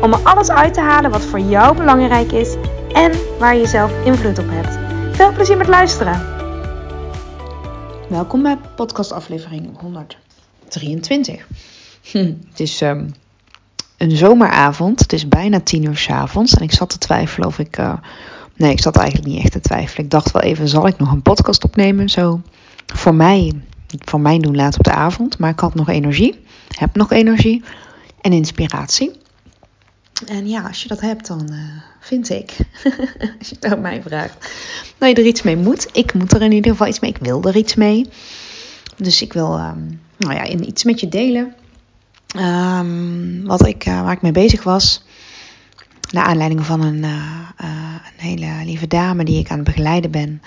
om er alles uit te halen wat voor jou belangrijk is en waar je zelf invloed op hebt. Veel plezier met luisteren. Welkom bij podcast aflevering 123. Hm, het is um, een zomeravond. Het is bijna tien uur s avonds. En ik zat te twijfelen of ik... Uh, nee, ik zat eigenlijk niet echt te twijfelen. Ik dacht wel even, zal ik nog een podcast opnemen? Zo voor mij, voor mij doen later op de avond. Maar ik had nog energie. Heb nog energie. En inspiratie. En ja, als je dat hebt, dan uh, vind ik, als je het aan mij vraagt, dat je er iets mee moet. Ik moet er in ieder geval iets mee. Ik wil er iets mee. Dus ik wil um, nou ja, iets met je delen. Um, wat ik, uh, waar ik mee bezig was. Naar aanleiding van een, uh, een hele lieve dame die ik aan het begeleiden ben.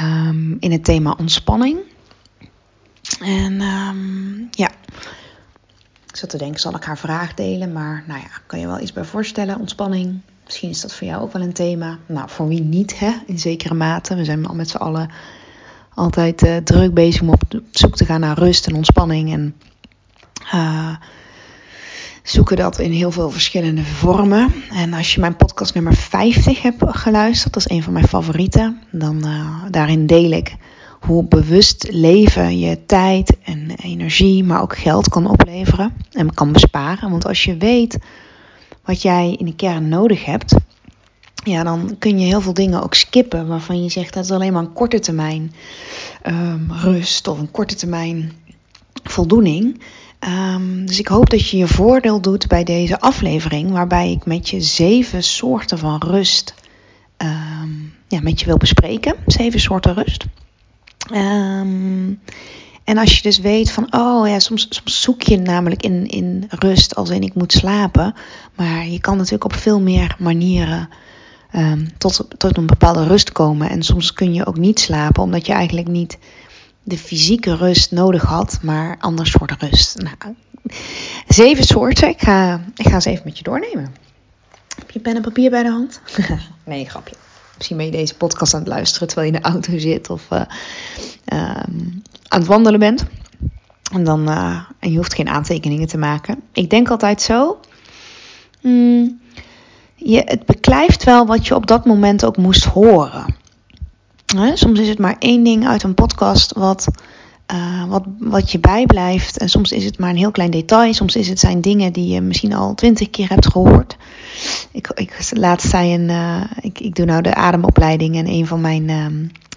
Um, in het thema ontspanning. En ja, ik zat te denken, zal ik haar vraag delen? Maar nou ja, kan je wel iets bij voorstellen? Ontspanning. Misschien is dat voor jou ook wel een thema. Nou, voor wie niet, hè? In zekere mate. We zijn al met z'n allen altijd uh, druk bezig om op zoek te gaan naar rust en ontspanning. En uh, zoeken dat in heel veel verschillende vormen. En als je mijn podcast nummer 50 hebt geluisterd, dat is een van mijn favorieten. Dan uh, daarin deel ik hoe bewust leven je tijd en energie, maar ook geld kan opleveren en kan besparen. Want als je weet wat jij in de kern nodig hebt, ja, dan kun je heel veel dingen ook skippen waarvan je zegt dat is alleen maar een korte termijn um, rust of een korte termijn voldoening. Um, dus ik hoop dat je je voordeel doet bij deze aflevering, waarbij ik met je zeven soorten van rust um, ja, met je wil bespreken. Zeven soorten rust. Um, en als je dus weet van, oh ja, soms, soms zoek je namelijk in, in rust als in ik moet slapen. Maar je kan natuurlijk op veel meer manieren um, tot, tot een bepaalde rust komen. En soms kun je ook niet slapen omdat je eigenlijk niet de fysieke rust nodig had, maar ander soort rust. Nou, zeven soorten. Ik ga, ik ga ze even met je doornemen. Heb je pen en papier bij de hand? nee, grapje. Misschien ben je deze podcast aan het luisteren terwijl je in de auto zit of uh, um, aan het wandelen bent. En, dan, uh, en je hoeft geen aantekeningen te maken. Ik denk altijd zo. Mm, je, het beklijft wel wat je op dat moment ook moest horen. He, soms is het maar één ding uit een podcast wat, uh, wat, wat je bijblijft. En soms is het maar een heel klein detail. Soms is het zijn dingen die je misschien al twintig keer hebt gehoord. Ik, ik, laatst zei een, uh, ik, ik doe nou de ademopleiding en een van mijn, uh,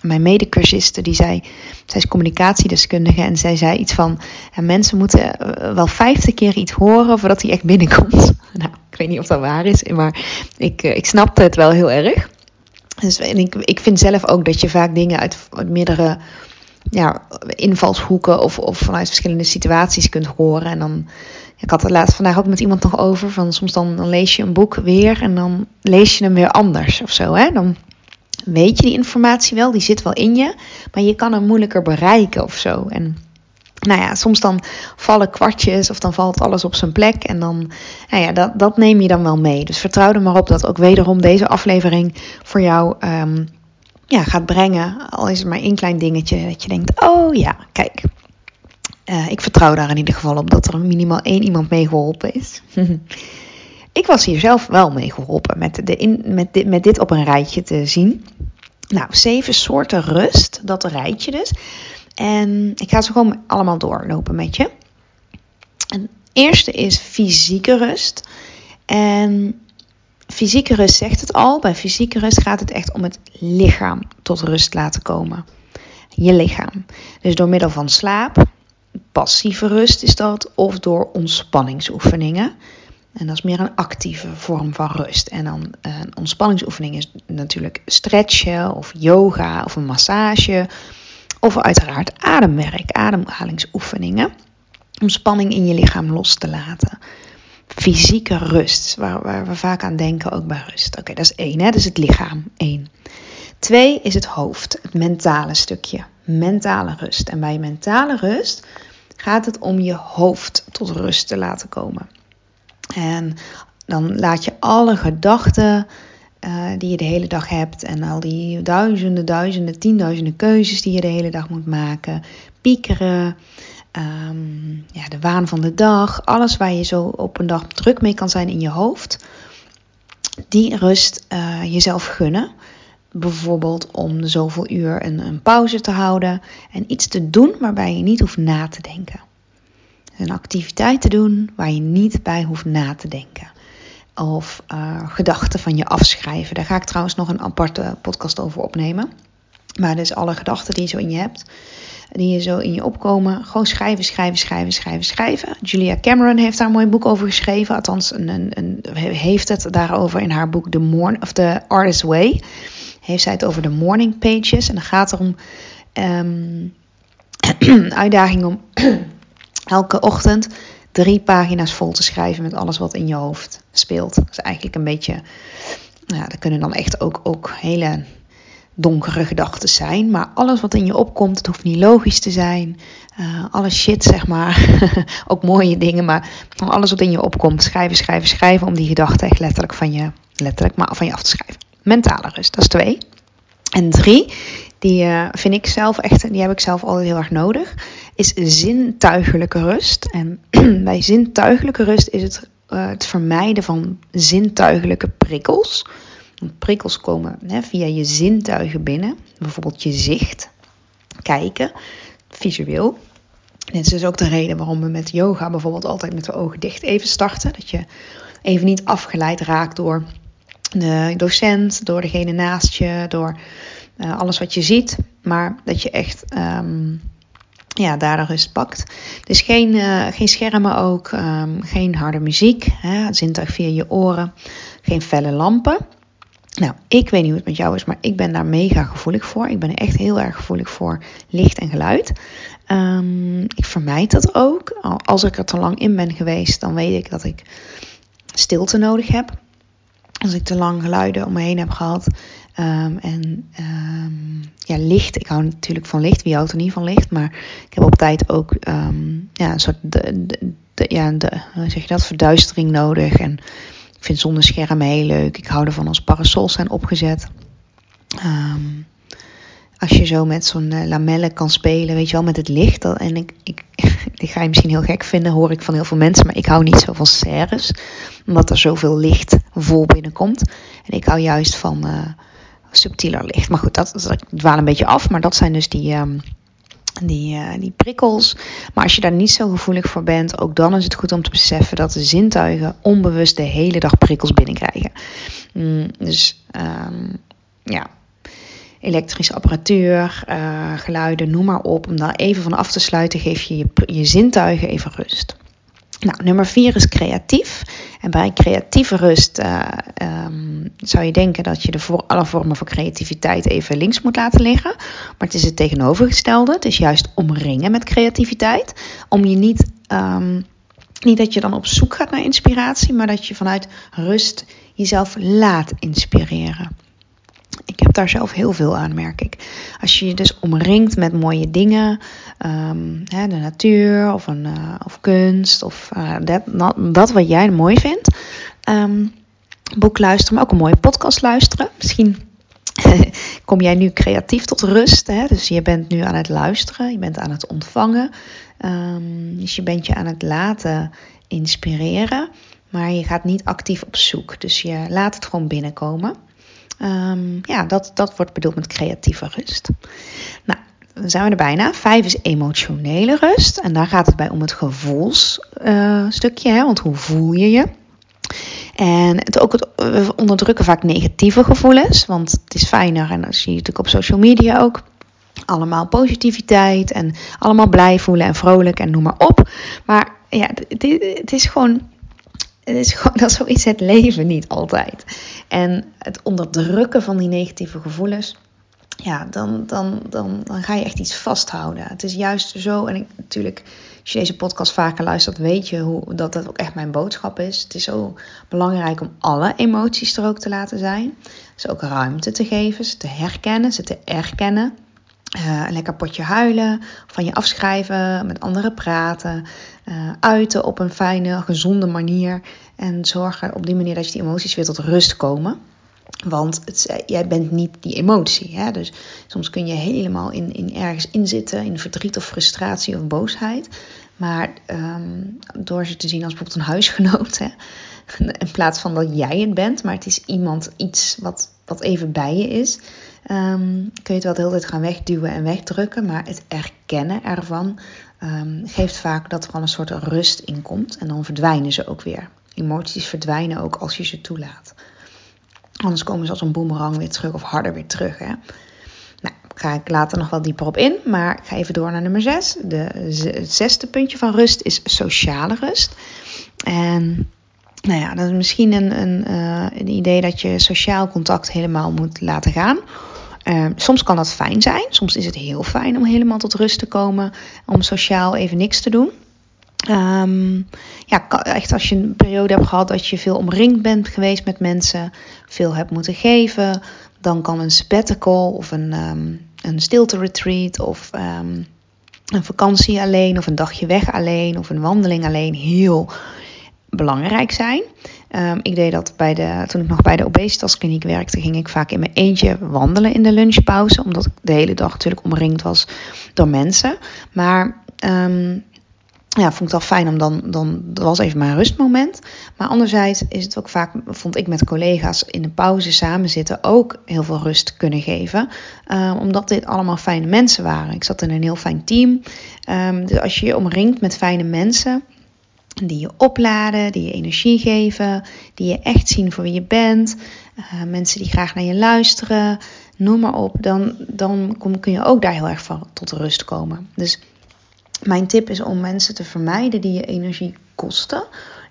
mijn medecursisten die zei, zij is communicatiedeskundige en zij zei iets van, mensen moeten uh, wel vijftig keer iets horen voordat hij echt binnenkomt. nou, ik weet niet of dat waar is, maar ik, ik snapte het wel heel erg. Dus, en ik, ik vind zelf ook dat je vaak dingen uit, uit meerdere ja, invalshoeken of, of vanuit verschillende situaties kunt horen. En dan, ik had het laatst vandaag ook met iemand nog over, van soms dan, lees je een boek weer en dan lees je hem weer anders of zo. Hè? Dan weet je die informatie wel, die zit wel in je, maar je kan hem moeilijker bereiken of zo. En nou ja, soms dan vallen kwartjes of dan valt alles op zijn plek. En dan, nou ja, dat, dat neem je dan wel mee. Dus vertrouw er maar op dat ook wederom deze aflevering voor jou um, ja, gaat brengen. Al is het maar één klein dingetje dat je denkt, oh ja, kijk. Uh, ik vertrouw daar in ieder geval op dat er minimaal één iemand mee geholpen is. ik was hier zelf wel mee geholpen met, de met, dit, met dit op een rijtje te zien. Nou, zeven soorten rust, dat rijtje dus. En ik ga ze gewoon allemaal doorlopen met je. En eerste is fysieke rust. En fysieke rust zegt het al. Bij fysieke rust gaat het echt om het lichaam tot rust laten komen. Je lichaam. Dus door middel van slaap, passieve rust is dat, of door ontspanningsoefeningen. En dat is meer een actieve vorm van rust. En dan een ontspanningsoefening is natuurlijk stretchen of yoga of een massage. Of uiteraard ademwerk, ademhalingsoefeningen. Om spanning in je lichaam los te laten. fysieke rust, waar, waar we vaak aan denken ook bij rust. Oké, dat is één, hè? dat is het lichaam. Eén. Twee is het hoofd, het mentale stukje. Mentale rust. En bij mentale rust gaat het om je hoofd tot rust te laten komen. En dan laat je alle gedachten uh, die je de hele dag hebt en al die duizenden, duizenden, tienduizenden keuzes die je de hele dag moet maken, piekeren, um, ja, de waan van de dag, alles waar je zo op een dag druk mee kan zijn in je hoofd, die rust uh, jezelf gunnen. Bijvoorbeeld om zoveel uur een, een pauze te houden en iets te doen waarbij je niet hoeft na te denken. Een activiteit te doen waar je niet bij hoeft na te denken of uh, gedachten van je afschrijven. Daar ga ik trouwens nog een aparte podcast over opnemen. Maar dus alle gedachten die je zo in je hebt, die je zo in je opkomen, gewoon schrijven, schrijven, schrijven, schrijven, schrijven. Julia Cameron heeft daar een mooi boek over geschreven. Althans, een, een, heeft het daarover in haar boek The, Morn, of The Artist's Way. Heeft zij het over de morning pages. En dan gaat het om um, uitdaging om elke ochtend drie pagina's vol te schrijven met alles wat in je hoofd speelt. Dat is eigenlijk een beetje, ja, dat kunnen dan echt ook, ook hele donkere gedachten zijn. Maar alles wat in je opkomt, het hoeft niet logisch te zijn. Uh, alle shit, zeg maar. ook mooie dingen, maar alles wat in je opkomt, schrijven, schrijven, schrijven. Om die gedachten echt letterlijk van je, letterlijk, maar van je af te schrijven. Mentale rust, dat is twee. En drie, die uh, vind ik zelf echt, die heb ik zelf altijd heel erg nodig, is zintuigelijke rust. En bij zintuigelijke rust is het uh, het vermijden van zintuigelijke prikkels. Prikkels komen hè, via je zintuigen binnen, bijvoorbeeld je zicht, kijken, visueel. Dit is dus ook de reden waarom we met yoga bijvoorbeeld altijd met de ogen dicht even starten. Dat je even niet afgeleid raakt door de docent, door degene naast je, door uh, alles wat je ziet. Maar dat je echt um, ja, daar de rust pakt. Dus geen, uh, geen schermen ook, um, geen harde muziek, hè, zintuig via je oren, geen felle lampen. Nou, ik weet niet hoe het met jou is, maar ik ben daar mega gevoelig voor. Ik ben echt heel erg gevoelig voor licht en geluid. Um, ik vermijd dat ook. Als ik er te lang in ben geweest, dan weet ik dat ik stilte nodig heb. Als ik te lang geluiden om me heen heb gehad. Um, en um, ja, licht. Ik hou natuurlijk van licht. Wie houdt er niet van licht? Maar ik heb op tijd ook um, ja, een soort de, de, ja, de, zeg je dat, verduistering nodig. En ik vind zonder schermen heel leuk. Ik hou ervan als parasols zijn opgezet. als je zo met zo'n uh, lamellen kan spelen, weet je wel, met het licht. En ik, ik, die ga je misschien heel gek vinden, hoor ik van heel veel mensen. Maar ik hou niet zo van serres, omdat er zoveel licht vol binnenkomt. En ik hou juist van... Uh, subtieler licht. Maar goed, dat, dat dwaal een beetje af. Maar dat zijn dus die, um, die, uh, die prikkels. Maar als je daar niet zo gevoelig voor bent, ook dan is het goed om te beseffen dat de zintuigen onbewust de hele dag prikkels binnenkrijgen. Mm, dus um, ja, elektrische apparatuur, uh, geluiden, noem maar op. Om daar even van af te sluiten, geef je je, je zintuigen even rust. Nou, nummer vier is creatief. En bij creatieve rust uh, um, zou je denken dat je de alle vormen van creativiteit even links moet laten liggen. Maar het is het tegenovergestelde. Het is juist omringen met creativiteit. Om je niet, um, niet dat je dan op zoek gaat naar inspiratie, maar dat je vanuit rust jezelf laat inspireren. Ik heb daar zelf heel veel aan, merk ik. Als je je dus omringt met mooie dingen, um, hè, de natuur of, een, uh, of kunst of uh, dat, wat jij mooi vindt. Um, boek luisteren, maar ook een mooie podcast luisteren. Misschien kom jij nu creatief tot rust. Hè? Dus je bent nu aan het luisteren, je bent aan het ontvangen. Um, dus je bent je aan het laten inspireren. Maar je gaat niet actief op zoek. Dus je laat het gewoon binnenkomen. Um, ja, dat, dat wordt bedoeld met creatieve rust. Nou, dan zijn we er bijna. Vijf is emotionele rust. En daar gaat het bij om het gevoelsstukje. Uh, want hoe voel je je? En het, ook het, we onderdrukken vaak negatieve gevoelens. Want het is fijner, en dat zie je natuurlijk op social media ook. Allemaal positiviteit en allemaal blij voelen en vrolijk en noem maar op. Maar ja, het, het is gewoon het is gewoon dat zoiets het leven niet altijd. En het onderdrukken van die negatieve gevoelens, ja, dan, dan, dan, dan ga je echt iets vasthouden. Het is juist zo, en ik, natuurlijk, Als je deze podcast vaker luistert, weet je hoe, dat dat ook echt mijn boodschap is. Het is zo belangrijk om alle emoties er ook te laten zijn. Dus ook ruimte te geven, ze te herkennen, ze te erkennen. Uh, een lekker potje huilen, van je afschrijven, met anderen praten, uh, uiten op een fijne, gezonde manier. En zorgen op die manier dat je die emoties weer tot rust komen. Want het, jij bent niet die emotie. Hè? Dus soms kun je helemaal in, in ergens inzitten, in verdriet of frustratie of boosheid. Maar um, door ze te zien als bijvoorbeeld een huisgenoot. Hè? In plaats van dat jij het bent, maar het is iemand, iets wat, wat even bij je is. Um, kun je het wel de hele tijd gaan wegduwen en wegdrukken. Maar het erkennen ervan um, geeft vaak dat er al een soort rust in komt. En dan verdwijnen ze ook weer. Emoties verdwijnen ook als je ze toelaat. Anders komen ze als een boemerang weer terug of harder weer terug. Hè? Nou, ga ik later nog wel dieper op in. Maar ik ga even door naar nummer 6. De, het zesde puntje van rust is sociale rust. En nou ja, dat is misschien een, een, uh, een idee dat je sociaal contact helemaal moet laten gaan. Uh, soms kan dat fijn zijn. Soms is het heel fijn om helemaal tot rust te komen. Om sociaal even niks te doen. Um, ja, echt als je een periode hebt gehad dat je veel omringd bent geweest met mensen, veel hebt moeten geven, dan kan een sabbatical of een, um, een stilte retreat of een vakantie alleen of een dagje weg alleen of een wandeling alleen heel belangrijk zijn. Um, ik deed dat bij de, toen ik nog bij de obesitaskliniek werkte, ging ik vaak in mijn eentje wandelen in de lunchpauze, omdat ik de hele dag natuurlijk omringd was door mensen. Maar um, ja, vond ik wel fijn om dan, dan, dat was even mijn rustmoment. Maar anderzijds is het ook vaak, vond ik met collega's in de pauze samen zitten ook heel veel rust kunnen geven. Um, omdat dit allemaal fijne mensen waren. Ik zat in een heel fijn team. Dus als je je omringt met fijne mensen, die je opladen, die je energie geven, die je echt zien voor wie je bent, uh, mensen die graag naar je luisteren, noem maar op, dan, dan kun je ook daar heel erg van tot rust komen. Dus mijn tip is om mensen te vermijden die je energie kosten.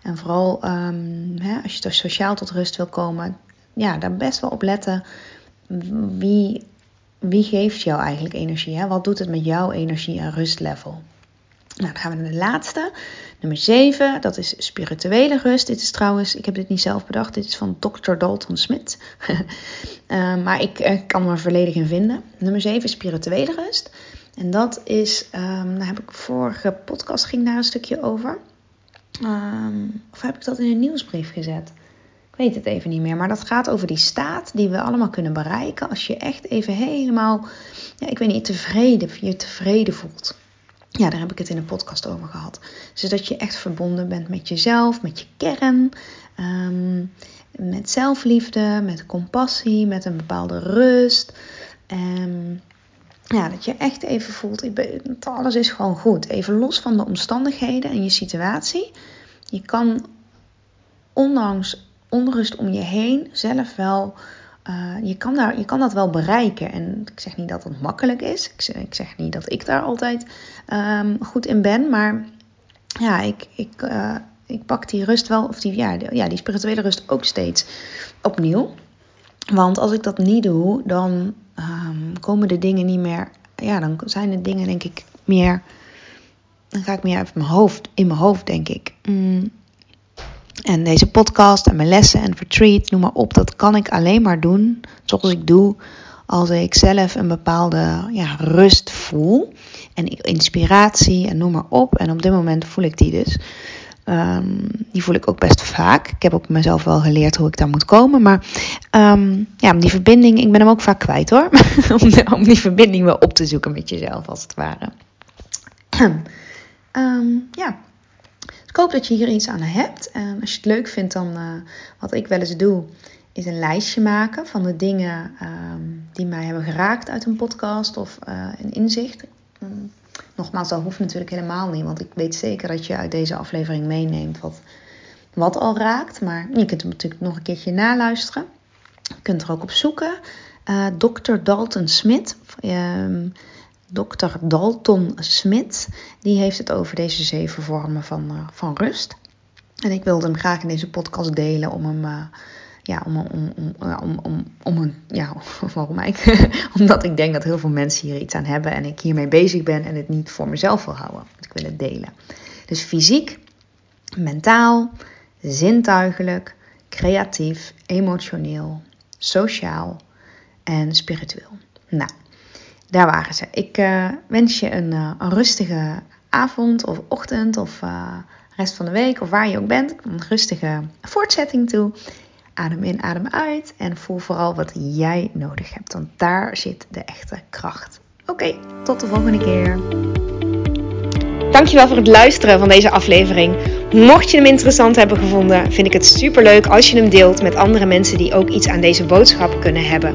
En vooral um, hè, als je er sociaal tot rust wil komen, ja, daar best wel op letten. Wie, wie geeft jou eigenlijk energie? Hè? Wat doet het met jouw energie en rustlevel? Nou, dan gaan we naar de laatste. Nummer 7, dat is spirituele rust. Dit is trouwens, ik heb dit niet zelf bedacht, dit is van Dr. Dalton Smit. uh, maar ik uh, kan me er volledig in vinden. Nummer 7 is spirituele rust. En dat is, um, daar heb ik vorige podcast ging daar een stukje over. Um, of heb ik dat in een nieuwsbrief gezet? Ik weet het even niet meer. Maar dat gaat over die staat die we allemaal kunnen bereiken. Als je echt even helemaal, ja, ik weet niet, tevreden, je tevreden voelt. Ja, daar heb ik het in een podcast over gehad. Dus dat je echt verbonden bent met jezelf, met je kern. Um, met zelfliefde, met compassie, met een bepaalde rust. Um, ja, dat je echt even voelt, alles is gewoon goed. Even los van de omstandigheden en je situatie. Je kan ondanks onrust om je heen zelf wel, uh, je, kan daar, je kan dat wel bereiken. En ik zeg niet dat het makkelijk is. Ik zeg, ik zeg niet dat ik daar altijd um, goed in ben. Maar ja, ik, ik, uh, ik pak die rust wel, of die, ja, die, spirituele rust ook steeds opnieuw. Want als ik dat niet doe, dan um, komen de dingen niet meer. Ja, dan zijn de dingen denk ik meer. Dan ga ik meer uit mijn hoofd, in mijn hoofd, denk ik. Mm. En deze podcast en mijn lessen en retreat, noem maar op, dat kan ik alleen maar doen zoals ik doe als ik zelf een bepaalde ja, rust voel en inspiratie en noem maar op. En op dit moment voel ik die dus. Um, die voel ik ook best vaak. Ik heb ook mezelf wel geleerd hoe ik daar moet komen. Maar um, ja, die verbinding, ik ben hem ook vaak kwijt hoor. om, die verbinding wel op te zoeken met jezelf, als het ware. um, ja. Ik hoop dat je hier iets aan hebt. En als je het leuk vindt, dan uh, wat ik wel eens doe, is een lijstje maken van de dingen die mij hebben geraakt uit een podcast of uh, een inzicht. Nogmaals, dat hoeft natuurlijk helemaal niet, want ik weet zeker dat je uit deze aflevering meeneemt wat, wat al raakt. Maar je kunt hem natuurlijk nog een keertje naluisteren. Je kunt er ook op zoeken. Uh, Dr. Dalton Smit, Dr. Dalton Smit, die heeft het over deze zeven vormen van, uh, van rust. En ik wilde hem graag in deze podcast delen om hem uh, ja, om, om, om, om, om, om een, ja, waarom ik? Omdat ik denk dat heel veel mensen hier iets aan hebben en ik hiermee bezig ben en het niet voor mezelf wil houden. Ik wil het delen. Dus fysiek, mentaal, zintuigelijk, creatief, emotioneel, sociaal en spiritueel. Nou, daar waren ze. Ik uh, wens je een, uh, een, rustige avond of ochtend of uh, rest van de week of waar je ook bent. Een rustige voortzetting toe. Adem in, adem uit en voel vooral wat jij nodig hebt, want daar zit de echte kracht. Oké, tot de volgende keer. Dankjewel voor het luisteren van deze aflevering. Mocht je hem interessant hebben gevonden, vind ik het super leuk als je hem deelt met andere mensen die ook iets aan deze boodschap kunnen hebben.